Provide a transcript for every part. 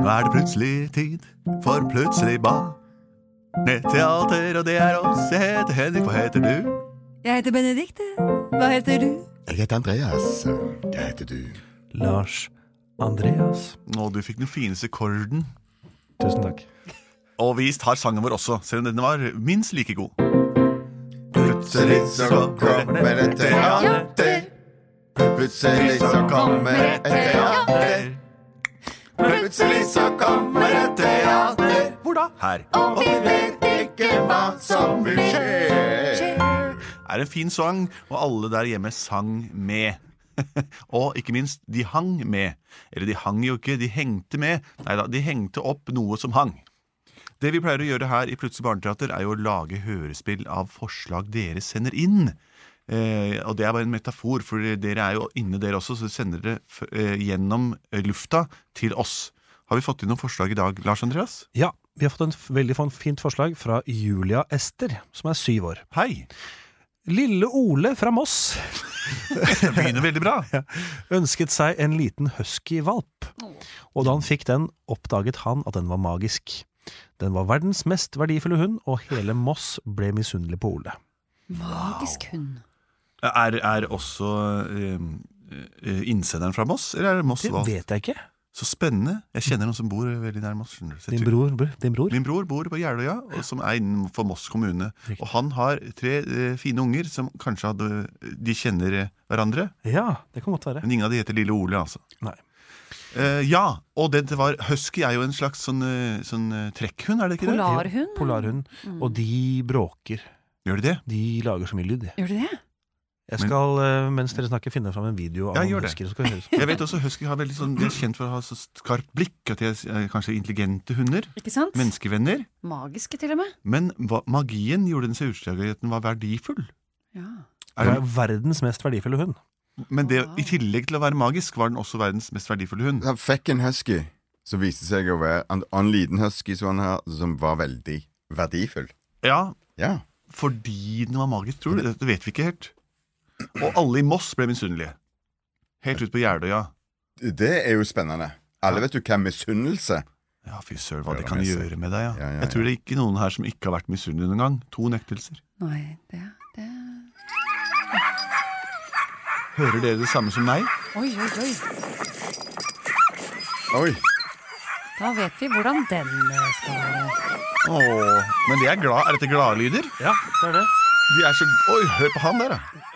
Nå er det plutselig tid for plutselig ball. Netteater, og det er oss. Jeg heter Henrik, hva heter du? Jeg heter Benedikte. Hva heter du? Jeg heter Andreas. Hva heter du? Lars Andreas. Å, du fikk den fineste korden. Tusen takk. Og vi tar sangen vår også, selv om den var minst like god. Plutselig så kommer det et teater. Plutselig så kommer et teater. Plutselig så kommer et teater. Hvor da? Her. Og vi vet ikke hva som vil skje. er en fin sang, og alle der hjemme sang med. og ikke minst, de hang med. Eller de hang jo ikke, de hengte med. Nei da, de hengte opp noe som hang. Det vi pleier å gjøre her i Plutselig barneteater, er jo å lage hørespill av forslag dere sender inn. Eh, og det er bare en metafor, for dere er jo inne dere også, så sender dere f eh, gjennom eh, lufta til oss. Har vi fått inn noen forslag i dag, Lars Andreas? Ja, vi har fått en veldig fint forslag fra Julia Ester, som er syv år. Hei! Lille Ole fra Moss Det begynner veldig bra. ønsket seg en liten husky-valp. Og da han fikk den, oppdaget han at den var magisk. Den var verdens mest verdifulle hund, og hele Moss ble misunnelig på Ole. Magisk hund. Er, er også eh, eh, innsenderen fra Moss, eller er det Moss Det valgt? vet jeg ikke. Så spennende. Jeg kjenner noen som bor veldig nær Moss. Din bror? Din bror? Min bror bor på Jeløya, og som er innenfor Moss kommune. Riktig. Og han har tre eh, fine unger som kanskje hadde De kjenner eh, hverandre, Ja, det kan godt være. men ingen av de heter Lille Ole, altså. Nei. Eh, ja, og det var Husky er jo en slags sånn, eh, sånn eh, trekkhund, er det ikke det? Polarhund? Polarhund. Og de bråker. Gjør de det? De lager så mye lyd. Gjør de det? Jeg skal, Men, mens dere snakker, finne fram en video av Ja, husker. Jeg vet også Husky har veldig sånn, de er kjent for å ha så skarpt blikk, at de er eh, kanskje intelligente hunder. Ikke sant? Menneskevenner. Magiske, til og med. Men hva, magien gjorde den seg utslag i at den var verdifull. Ja. Er den, det, er verdens mest verdifulle hund. men det, i tillegg til å være magisk, var den også verdens mest verdifulle hund. Han fikk en husky som viste seg å være en, en liten husky som, han har, som var veldig verdifull. Ja, Ja. fordi den var magisk, tror du? Det vet vi ikke helt. Og alle i Moss ble misunnelige. Helt ut på Jeløya. Det er jo spennende. Alle vet jo hva misunnelse Ja, fy søren, hva det kan gjøre med deg, ja. Ja, ja, Jeg tror det er ikke noen her som ikke har vært misunnelige noen gang. To nektelser. Nei, det, det Hører dere det samme som meg? Oi, oi, oi. Oi! Da vet vi hvordan den eh, skal være. Åh, men de er glad. Er dette gladlyder? Ja, det er det. De er så Oi, hør på han der, da.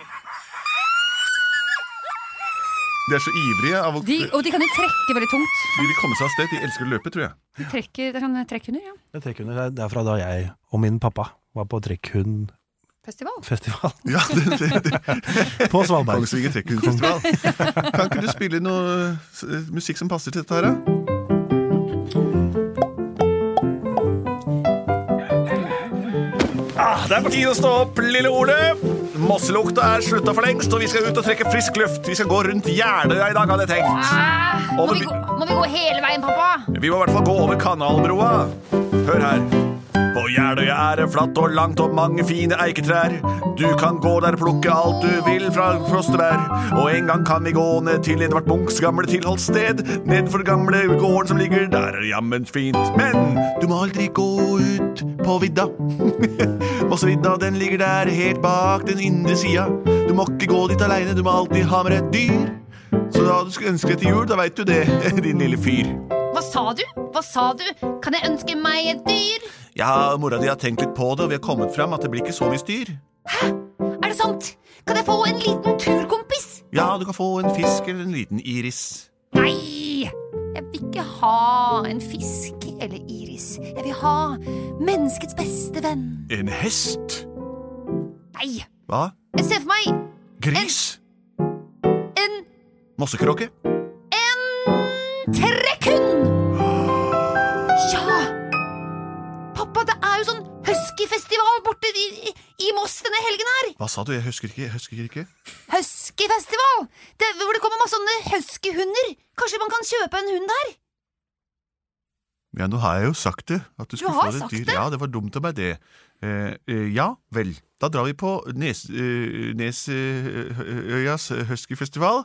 De er så ivrige av å De, og de kan jo trekke veldig tungt. De vil komme seg av sted. De elsker å løpe, tror jeg. De trekker, det er sånn trekkhunder, ja. Det er trekkhunder. Det er fra da jeg og min pappa var på trekkhundfestival Festival. Ja, det, det, det. på Svalbard. Kongsvinger Trekkhundfestival. Kan ikke du spille noe eh, musikk som passer til dette her, da? Ah, det er på tide å stå opp, lille Ole. Mosselukta er slutta for lengst, og vi skal ut og trekke frisk luft. Vi skal gå rundt Jeløya i dag, hadde jeg tenkt. Ah, må, vi gå, må vi gå hele veien, pappa? Vi må i hvert fall gå over kanalbroa. Hør her. På Jeløya er flatt og langt og mange fine eiketrær. Du kan gå der og plukke alt du vil fra frostebær. Og en gang kan vi gå ned til Edvard Munchs gamle tilholdssted. Nedfor gamle gården som ligger der, er jammen fint. Men du må aldri gå ut på vidda. Mossevidda, den ligger der helt bak den indre sida. Du må ikke gå dit aleine, du må alltid ha med deg et dyr. Så da du skulle ønske deg til jul, da veit du det, din lille fyr. Hva sa du? Hva sa du? Kan jeg ønske meg et dyr? Ja, mora di har tenkt litt på det, og vi har kommet fram at det blir ikke så mye styr. Hæ? Er det sant? Kan jeg få en liten turkompis? Ja, du kan få en fisk eller en liten iris. Nei! Jeg vil ikke ha en fisk eller iris. Jeg vil ha menneskets beste venn. En hest. Nei! Hva? Jeg ser for meg Gris? en Mossekråke? trekkhund! Huskyfestival borte i, i, i Moss denne helgen her. Hva sa du? Jeg husker ikke. Jeg husker ikke. Huskyfestival! Det, hvor det kommer masse sånne huskyhunder. Kanskje man kan kjøpe en hund der? Ja, nå har jeg jo sagt det. At du skulle har få deg sagt dyr. det? Ja, det var dumt av meg, det. Eh, eh, ja vel. Da drar vi på Nes, eh, Nesøyas huskyfestival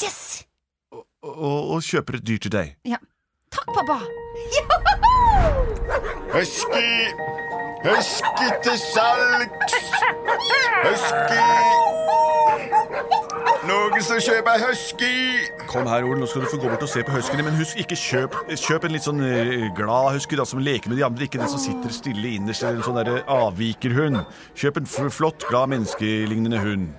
Yes! og, og kjøper et dyr til deg. Takk, pappa. pappa. Husky! Husky til salgs! Husky! Noen som kjøper husky? Kom her, Ole, nå skal du få gå bort og se på huskyene. Men husk, ikke kjøp, kjøp en litt sånn eh, glad husky da, som leker med de andre. Ikke den som sitter stille innerst, eller en sånn avvikerhund. Kjøp en flott, glad, menneskelignende hund.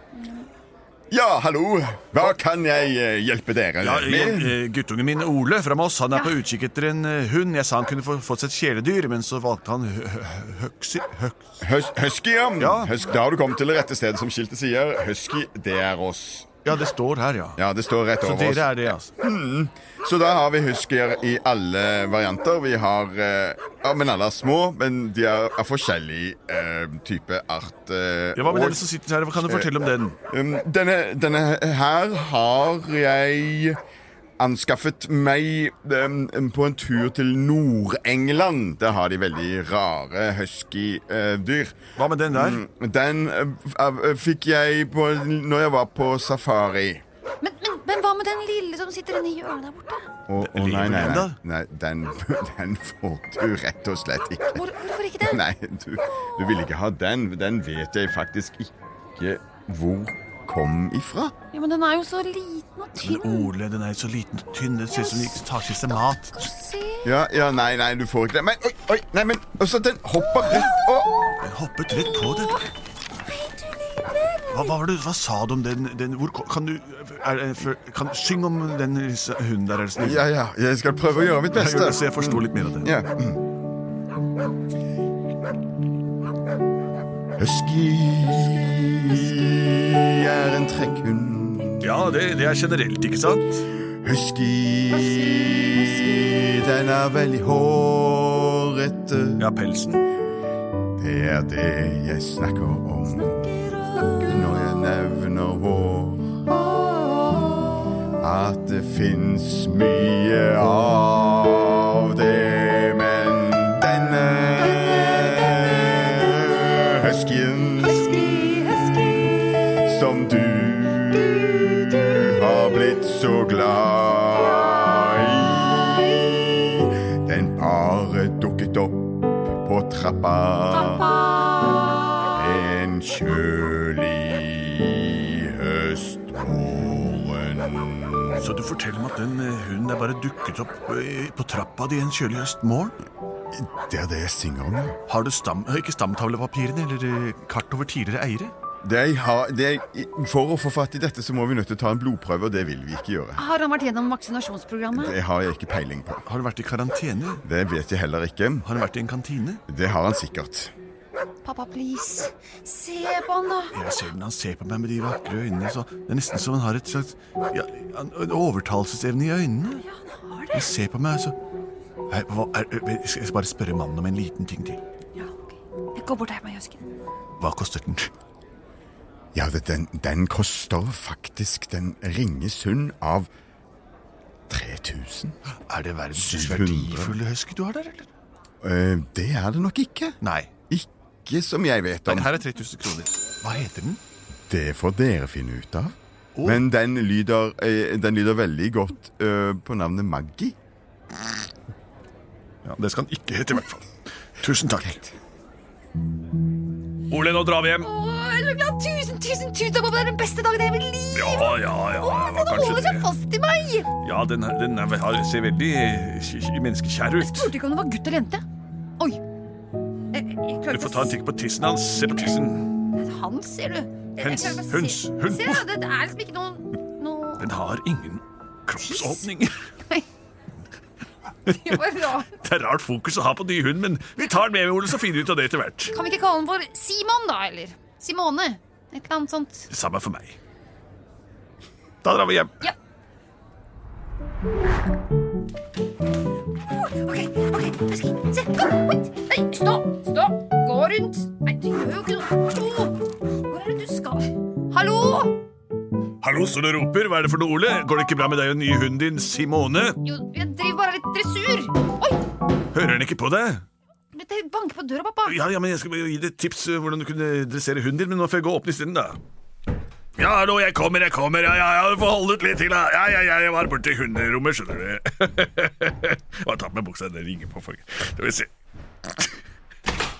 Ja, hallo. Hva kan jeg eh, hjelpe dere Ja, med? eh, Guttungen min Ole fra Moss han er på utkikk etter en eh, hund. Jeg sa han kunne få, fått seg et kjæledyr, men så valgte han hø- hø- høksi... høks- Hus husky, ja. Ja. Hus da har du kommet til det rette stedet, som skiltet sier. Husky, det er oss. Ja, det står her, ja. Ja, det står rett Så over dere oss. er det, altså. Så da har vi husker i alle varianter. Vi har eh, Ja, men alle er små, men de er av forskjellig eh, type art. eh, Ja, Hva med og- den som sitter her? Hva kan du fortelle om den? Um, denne, denne her har jeg anskaffet meg um, på en tur til Nord-England. Der har de veldig rare husky-dyr. Hva med den der? Den uh, uh, fikk jeg på, når jeg var på safari. Men, men, men hva med den lille som sitter inne i hjørnet der borte? Å, oh, Lever nei, nei, nei. nei den, den får du rett og slett ikke. Hvor, hvorfor ikke det? Nei, du, du vil ikke ha den. Den vet jeg faktisk ikke hvor kom ifra. Ja, Men den er jo så liten og tynn. Men. Ole, den er jo så liten og tynn. Det ser ut som de tar til seg mat. Ja, ja, nei, nei, du får ikke det. Men oi, oi, nei, men altså, den hopper rett og Den hoppet rett på den. Hva, hva, var det, hva sa du om den, den hvor, Kan du er, kan, Syng om den hunden der, er du snill. Ja, ja, jeg skal prøve å gjøre mitt beste. det, så jeg forstår litt mer av det. Ja. Husky er en trekkhund. Ja, det, det er generelt, ikke sant? Husky, den er veldig hårete. Ja, pelsen. Det er det jeg snakker om når jeg nevner hår. At det fins mye av på trappa en kjølig høstmorgen. Så du forteller meg at den eh, hunden er bare dukket opp eh, på trappa di en kjølig høstmorgen? Det er det jeg synger om, ja. Har du stam, eh, ikke stamtavlepapirene eller kart over tidligere eiere? Det har, de, for å få fatt i dette, så må vi nødt til å ta en blodprøve, og det vil vi ikke gjøre. Har han vært gjennom vaksinasjonsprogrammet? Det har jeg ikke peiling på. Har han vært i karantene? Det vet jeg heller ikke. Har han vært i en kantine? Det har han sikkert. Pappa, please. Se på han, da. Jeg ser den, Han ser på meg med de vakre øynene. Så det er nesten som han har et slags ja, en overtalelsesevne i øynene. Ja, han har Han det. ser på meg, så er, er, Jeg skal bare spørre mannen om en liten ting til. Ja, ok. Jeg går bort her med Jøsken. Hva koster den? Ja, den, den koster faktisk den ringe sum av 3000. Er det verdens 700. verdifulle husky du har der, eller? Eh, det er det nok ikke. Nei. Ikke som jeg vet Nei, om. Her er 3000 kroner. Hva heter den? Det får dere finne ut av. Oh. Men den lyder, eh, den lyder veldig godt eh, på navnet Maggie. Ja, Det skal den ikke hete, i hvert fall. Tusen takk. Ole, nå drar vi hjem. Tusen, tusen, tusen takk. Det er den beste dagen i hele mitt liv. Ja, ja, ja. Å, det se, holder seg fast i meg. Ja, den, den er, ser veldig menneskekjær kj- kj- Jeg spurte ikke om det var gutt eller jente. Oi. Jeg, jeg Du får ta en tikk på tissen hans. Se på tissen. Hans, Han, ser du. Hens, se- hund. Se, det er liksom ikke noen noe... Den har ingen kroppsåpning. Det. Det er rart fokus å ha på ny hund, men vi tar den med, Ole, så finner vi ut av det etter hvert. Kan vi ikke kalle den for Simon, da? Eller Simone? Et eller annet sånt. Samme for meg. Da drar vi hjem. Ja. OK, ok, jeg skal se. Kom, wait. Nei, stopp, stopp. Gå rundt. Nei, du gjør jo ikke noe. Hallo. Hvor er det du skal? Hallo? Hallo, så du roper. Hva er det for noe, Ole? Går det ikke bra med deg og nye hunden din, Simone? Jo, jeg driver bare litt dressur. Oi, Hører han ikke på deg? Det banker på døra, pappa. Ja, ja, men jeg skal bare gi deg et tips eh, hvordan du kunne dressere hunden din, men nå får jeg gå opp åpne isteden, da. Ja, hallo, jeg kommer, jeg kommer. Ja, ja, ja, du får holde ut litt til, da. Ja, ja, ja, jeg var borti hunderommet, skjønner du. Bare ta på meg buksa, det ringer på folk. Skal vi se.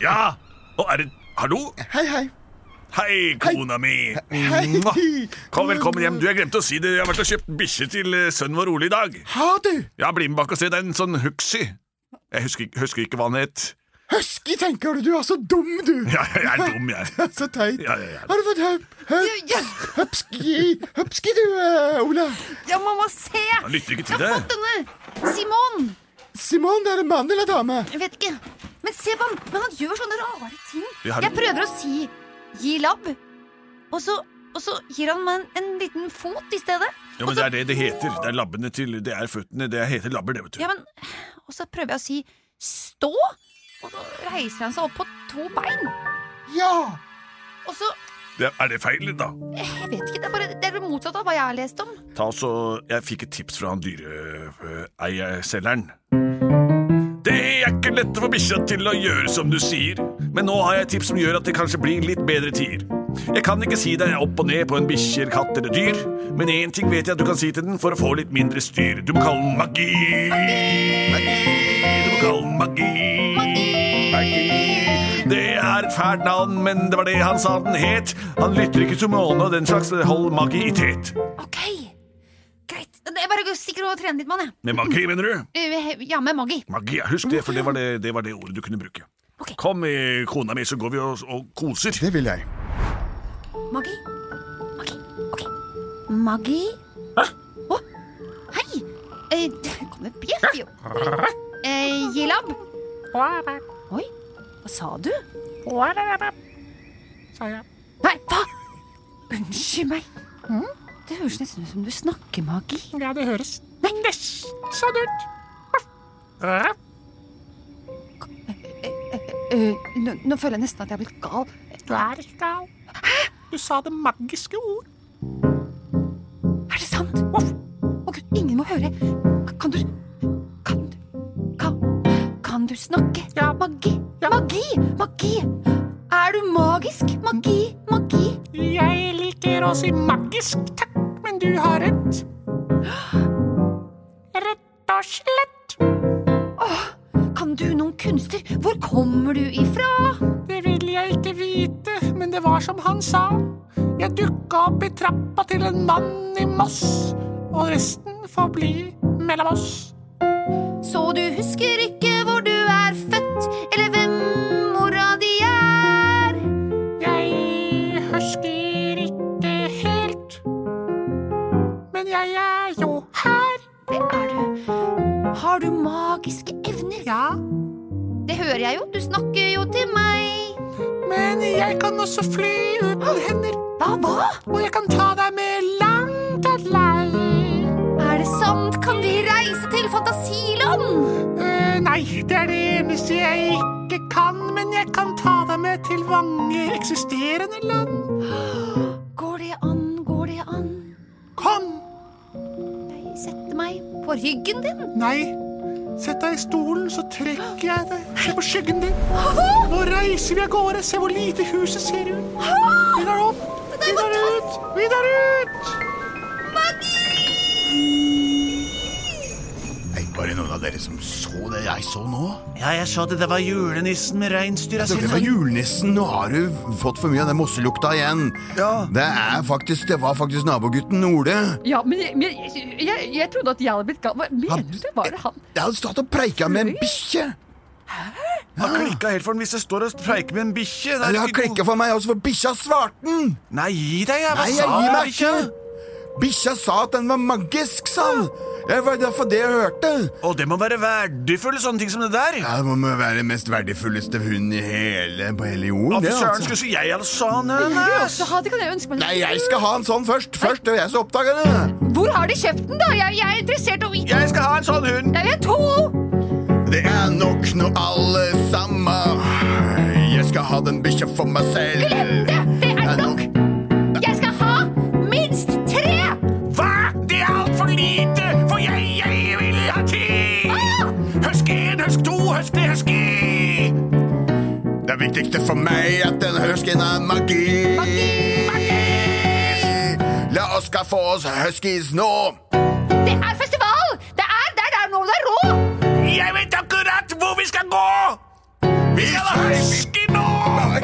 Ja! Å, er det Hallo? Hei, hei. Hei, kona mi. Hei. Kom, velkommen hjem. Du, Jeg glemte å si det. Jeg har vært og kjøpt bikkje til eh, sønnen vår Ole i dag. Har du? Ja, Bli med bak og se. Det er en sånn Huxi. Jeg husker, ikke- husker ikke hva han het. Husky, tenker du? Du er så dum, du. Ja, jeg er dum, jeg. Det er Så teit. Ja, ja, ja. Har du fått høp, høp, Ja, høpski, høpski du, eh, Ola? ja, mamma, se! Han lytter ikke Jeg til har det. fått denne! Simon! Simon, er det mann eller dame? Jeg vet ikke. Men se på han! Men han gjør sånne rare ting. Har... Jeg prøver å si 'gi labb', og så, og så gir han meg en, en liten fot i stedet. Ja, men Det er det det heter. Det er labbene til Det er føttene. Det heter labber, det, vet du. Ja, men, Og så prøver jeg å si 'stå', og så reiser han seg opp på to bein. Ja. Og så Det, er det feil, da? Jeg vet ikke, det er bare det er motsatt av hva jeg har lest om. Ta så, Jeg fikk et tips fra han dyreeierselgeren. Det er ikke lett å få bikkja til å gjøre som du sier, men nå har jeg et tips som gjør at det kanskje blir litt bedre tider. Jeg kan ikke si deg opp og ned på en bikkje, katt eller dyr, men én ting vet jeg at du kan si til den for å få litt mindre styr. Du må kalle den magi. Magi. magi. Du må kalle den. Magi. Fælt navn, men det var det han sa den het. Han lytter ikke til måne og den slags. Hold magi i tet. Ok, greit. Jeg bare stikker og trener litt, mann. jeg. Med magi, mener du? Eh, Ja, med Maggi. Magi, ja, Husk det, for det var det, det var det ordet du kunne bruke. Ok. Kom, eh, kona mi, så går vi og, og koser. Det vil jeg. Maggi. Maggi. Ok. Maggi. Å, hei! Eh, det kommer bjeff, jo. Eh, Gilab. Oi, hva sa du? Nei, hva? Unnskyld meg. Det høres nesten ut som du snakker, Maggi. Ja, det høres nesten ut. Eh, nå, nå føler jeg nesten at jeg har blitt gal. Du er ikke gal. Du sa det magiske ord. Er det sant? Å gud, ingen må høre. Kan du Kan du Kan, kan du snakke? Ja. Magi! Ja. Magi! Magi! Er du magisk? Magi! Magi! Jeg liker å si magisk, takk, men du har rett. Rett og slett. Kan du noen kunster? Hvor kommer du ifra? Det vil jeg ikke vite, men det var som han sa. Jeg dukka opp i trappa til en mann i Moss, og resten får bli mellom oss. Så du husker ikke jeg er jo her. Det er du. Har du magiske evner? Ja, Det hører jeg jo. Du snakker jo til meg. men jeg kan også fly uten hender, Hva? Hva? og jeg kan ta deg med langt av land. Er det sant? Kan vi reise til fantasiland? Uh, nei, det er det eneste jeg ikke kan, men jeg kan ta deg med til mange eksisterende land. Går det an? Går det an? Kom! Jeg setter meg på ryggen din. Nei, sett deg i stolen, så trekker jeg deg. Se på skyggen din. Nå reiser vi av gårde. Se hvor lite huset ser ut. Videre opp, Vi er ut. ut, videre ut. Nei, var det noen av dere som så det jeg så nå? Ja, jeg så det. Det var julenissen med reinsdyra Det var julenissen. Nå har du fått for mye av den mosselukta igjen. Ja. Det er faktisk, det var faktisk nabogutten Ole. Ja, men jeg, men jeg, jeg, jeg trodde at jeg hadde blitt gal. Hva mener du? Det Var det han? Jeg hadde stått og preika med en bikkje. har klikka helt for den hvis jeg står og preiker med en bikkje. Det har klikka for meg også, for bikkja svarte den. Nei, gi deg, jeg. Hva Nei, jeg sa bikkja? Bikkja sa at den var magisk, sa han. Det var derfor det jeg hørte. Og det må være verdifulle sånne ting som det der. Ja, Det må være den mest verdifulleste hunden i hele, på hele jorden. Å, fy søren, altså. skulle si jeg hadde sånn Jeg vil en. også ha det, kan jeg ønske meg. Nei, jeg skal ha en sånn først. Først, det er jeg som oppdager det. Hvor har de kjøpt den, da? Jeg, jeg er interessert i Jeg skal ha en sånn hund. Jeg vil ha to! Det er nok nå alle sammen. Jeg skal ha den bikkja for meg selv. Glem det! Viktigste for meg at den huskyen er magi. Magi! magi. La oss skaffe oss huskies nå. Det er festival! Det er der det er noe det er rå! Jeg vet akkurat hvor vi skal gå! Vi skal ha husky nå!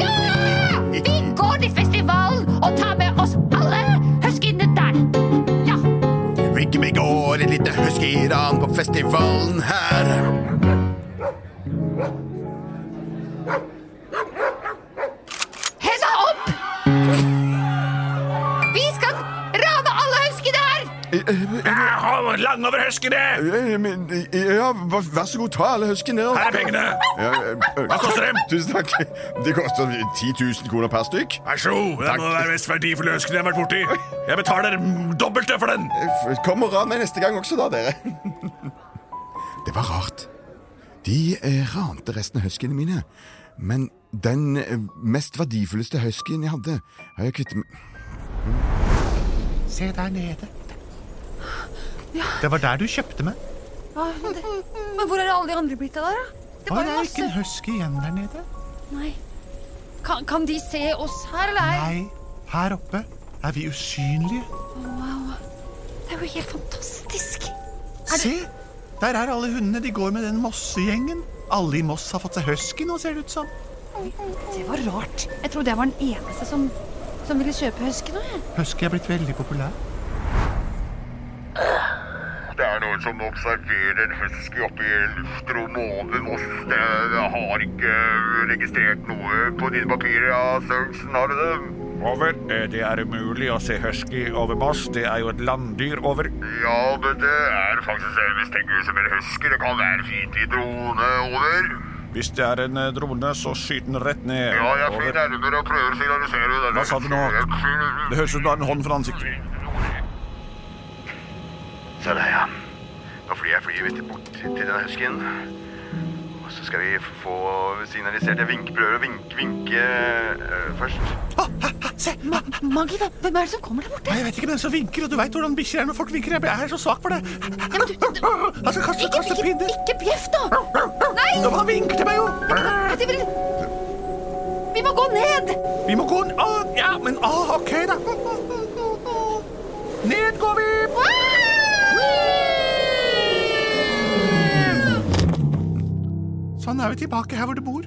Ja! Vi går til festivalen og tar med oss alle huskyene der. Ja. Vi, vi går et lite husky-ran på festivalen her. Langover over men, eh, Ja, vær vær så god, ta alle huskyene. Her er pengene. Ja, Hva koster dem? Tusen takk. Det koster 10 000 kroner per stykk. Vær så god. Det Takk. må være mest verdifulle husken jeg har vært borti. Jeg betaler dobbelte for den. Kom og ran meg neste gang også, da, dere. Det var rart. De eh, rante resten av høskene mine. Men den eh, mest verdifulleste huskyen jeg hadde, har jeg kvittet meg Se der nede. Det var der du kjøpte meg. Ja, men, det, men hvor er alle de andre blitt av der, da? Det Å, ah, det er ikke en husky igjen der nede. Nei. Kan, kan de se oss her, eller? er- Nei, her oppe er vi usynlige. Wow. Det er jo helt fantastisk. Se, der er alle hundene. De går med den Mosse-gjengen. Alle i Moss har fått seg husky nå, ser det ut som. Det var rart. Jeg trodde jeg var den eneste som, som ville kjøpe husky nå. Husky er blitt veldig populær. Det er noen som observerer husky oppe i luftrommet over Moss. Det har ikke registrert noe på dine papirer, ja, Sørensen, har du det? Over. Eh, Det er umulig å se husky over Moss. Det er jo et landdyr over. Ja, det, det er faktisk en mistenker som en husky. Det kan være fiendtlig drone over. Hvis det er en eh, drone, så skyt den rett ned. Ja, jeg flyr nærmere og prøver å signalisere. Hva sa du nå? Det høres ut som du har en hånd for ansiktet. Se der, ja. Nå flyr jeg flyet mitt bort til denne husken. Og så skal vi få signalisert. Jeg vinker, prøver å vinke, vinke øh, først. Å, hæ, hæ, se! Ma Maggi, hvem er det som kommer der borte? Nei, Jeg vet ikke, men som vinker, og du veit hvordan bikkjer er når folk vinker. Jeg er så svak for det. Ja, men du, du, Altså, kaste, ikke, kaste ikke, pinne. ikke bjeff, da! Nei! Nå Han vinker til meg jo! Vi må gå ned! Vi må gå ned? Ja, men ah, OK, da. Ned går vi! Sånn er vi tilbake her hvor du bor.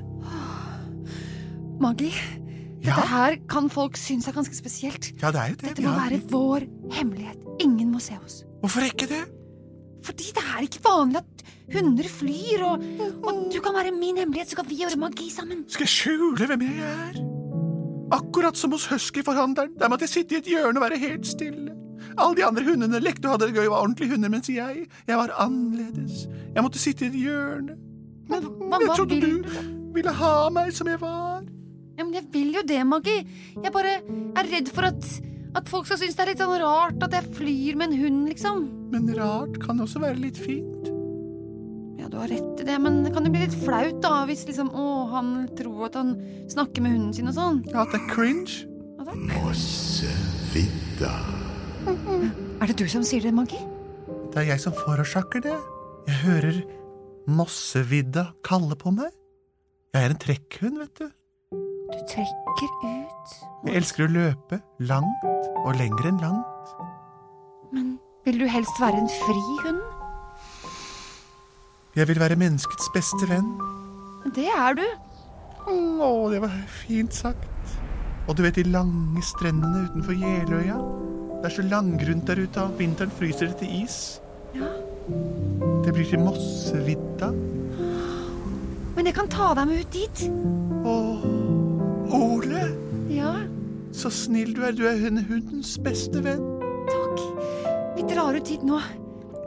Maggi, Ja, dette her kan folk synes er ganske spesielt. ja det er jo det. Dette må ja. være vår hemmelighet. Ingen må se oss. Hvorfor ikke det? Fordi det er ikke vanlig at hunder flyr, og, og du kan være min hemmelighet, så kan vi gjøre magi sammen. Skal jeg skjule hvem jeg er? Akkurat som hos huskyforhandleren. Der måtte jeg sitte i et hjørne og være helt stille. Alle de andre hundene lekte og hadde det gøy og var ordentlige hunder, mens jeg, jeg var annerledes. Jeg måtte sitte i et hjørne. Men hva, jeg hva trodde vil du ville ha meg som jeg var. Ja, men jeg vil jo det, Maggi. Jeg bare er redd for at, at folk skal synes det er litt sånn rart at jeg flyr med en hund, liksom. Men rart kan også være litt fint. Ja, du har rett i det, men det kan jo bli litt flaut, da, hvis liksom Å, han tror at han snakker med hunden sin og sånn. Ja, at det er cringe. Ja, da. Mossevidda. Er det du som sier det, Maggi? Det er jeg som forårsaker det. Jeg hører Mossevidda kaller på meg. Jeg er en trekkhund, vet du. Du trekker ut Jeg elsker å løpe langt og lenger enn langt. Men vil du helst være en fri hund? Jeg vil være menneskets beste venn. Det er du. Å, det var fint sagt. Og du vet de lange strendene utenfor Jeløya? Det er så langgrunt der ute, og vinteren fryser det til is. Ja. Det blir til Mossevidda. Men jeg kan ta deg med ut dit. Å, Ole, Ja, så snill du er. Du er hun- hundens beste venn. takk. Vi drar ut dit nå.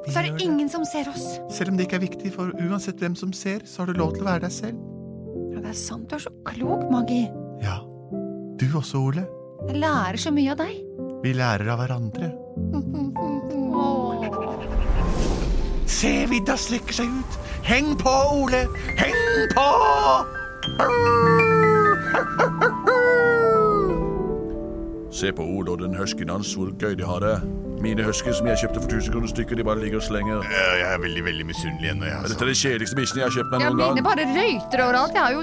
Så er det ingen som ser oss. Selv om det ikke er viktig, for uansett hvem som ser, så har du lov til å være deg selv. Ja, det er sant. Du er så klok, Maggi. Ja. Du også, Ole. Jeg lærer så mye av deg. Vi lærer av hverandre. Se, vidda slikker seg ut. Heng på, Ole! Heng på! Se på Ole og den huskyen hans, hvor gøy de har det. Mine huskyer som jeg kjøpte for 1000 kroner stykket, de bare ligger og slenger. Jeg er veldig veldig misunnelig ennå. jeg, Dette Altså. er den kjedeligste bikkjen jeg har kjøpt meg Ja, gang. mine bare røyter overalt. Jeg har jo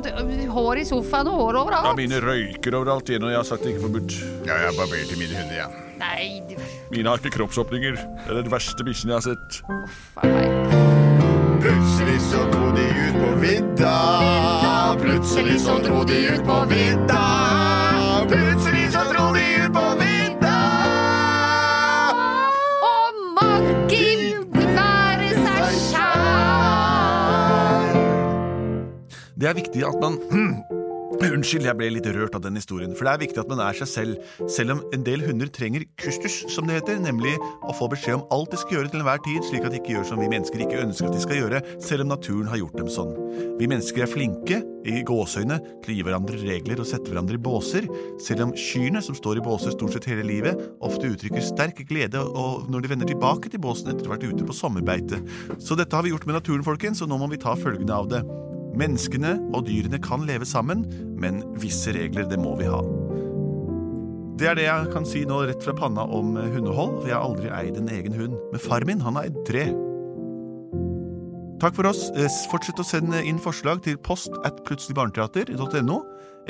hår i sofaen og hår Ja, overalt. mine røyker overalt igjen, og jeg har sagt det ikke er forbudt. Ja, jeg barberer til mine hunder, ja. Nei, du, Mine har ikke kroppsåpninger. Det er den verste bikkjen jeg har sett. uff. Plutselig så dro de ut på vidda. Plutselig så dro de ut på vidda. Plutselig så dro de ut på vidda. Og Maggi være seg sjæl. Det er viktig at man Unnskyld, jeg ble litt rørt av den historien. For det er viktig at man er seg selv, selv om en del hunder trenger kustus, som det heter, nemlig å få beskjed om alt de skal gjøre til enhver tid, slik at de ikke gjør som vi mennesker ikke ønsker at de skal gjøre, selv om naturen har gjort dem sånn. Vi mennesker er flinke, i gåseøyne, til å gi hverandre regler og sette hverandre i båser, selv om kyrne, som står i båser stort sett hele livet, ofte uttrykker sterk glede og når de vender tilbake til båsen etter å ha vært ute på sommerbeite. Så dette har vi gjort med naturen, folkens, og nå må vi ta følgene av det. Menneskene og dyrene kan leve sammen, men visse regler, det må vi ha. Det er det jeg kan si nå rett fra panna om hundehold. for Jeg har aldri eid en egen hund, men far min han har eid tre. Takk for oss. Eh, Fortsett å sende inn forslag til post at plutseligbarneteater.no,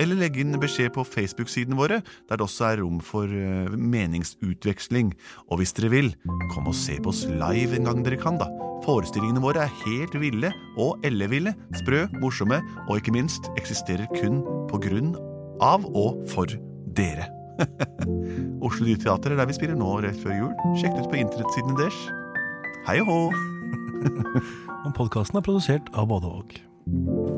eller legge inn beskjed på Facebook-sidene våre, der det også er rom for eh, meningsutveksling. Og hvis dere vil, kom og se på oss live en gang dere kan, da. Forestillingene våre er helt ville og elleville, sprø, morsomme, og ikke minst eksisterer kun på grunn av og for dere. Oslo Nye er der vi spiller nå rett før jul. Sjekk ut på internettsidene deres. Hei og hå! Og podkasten er produsert av både og.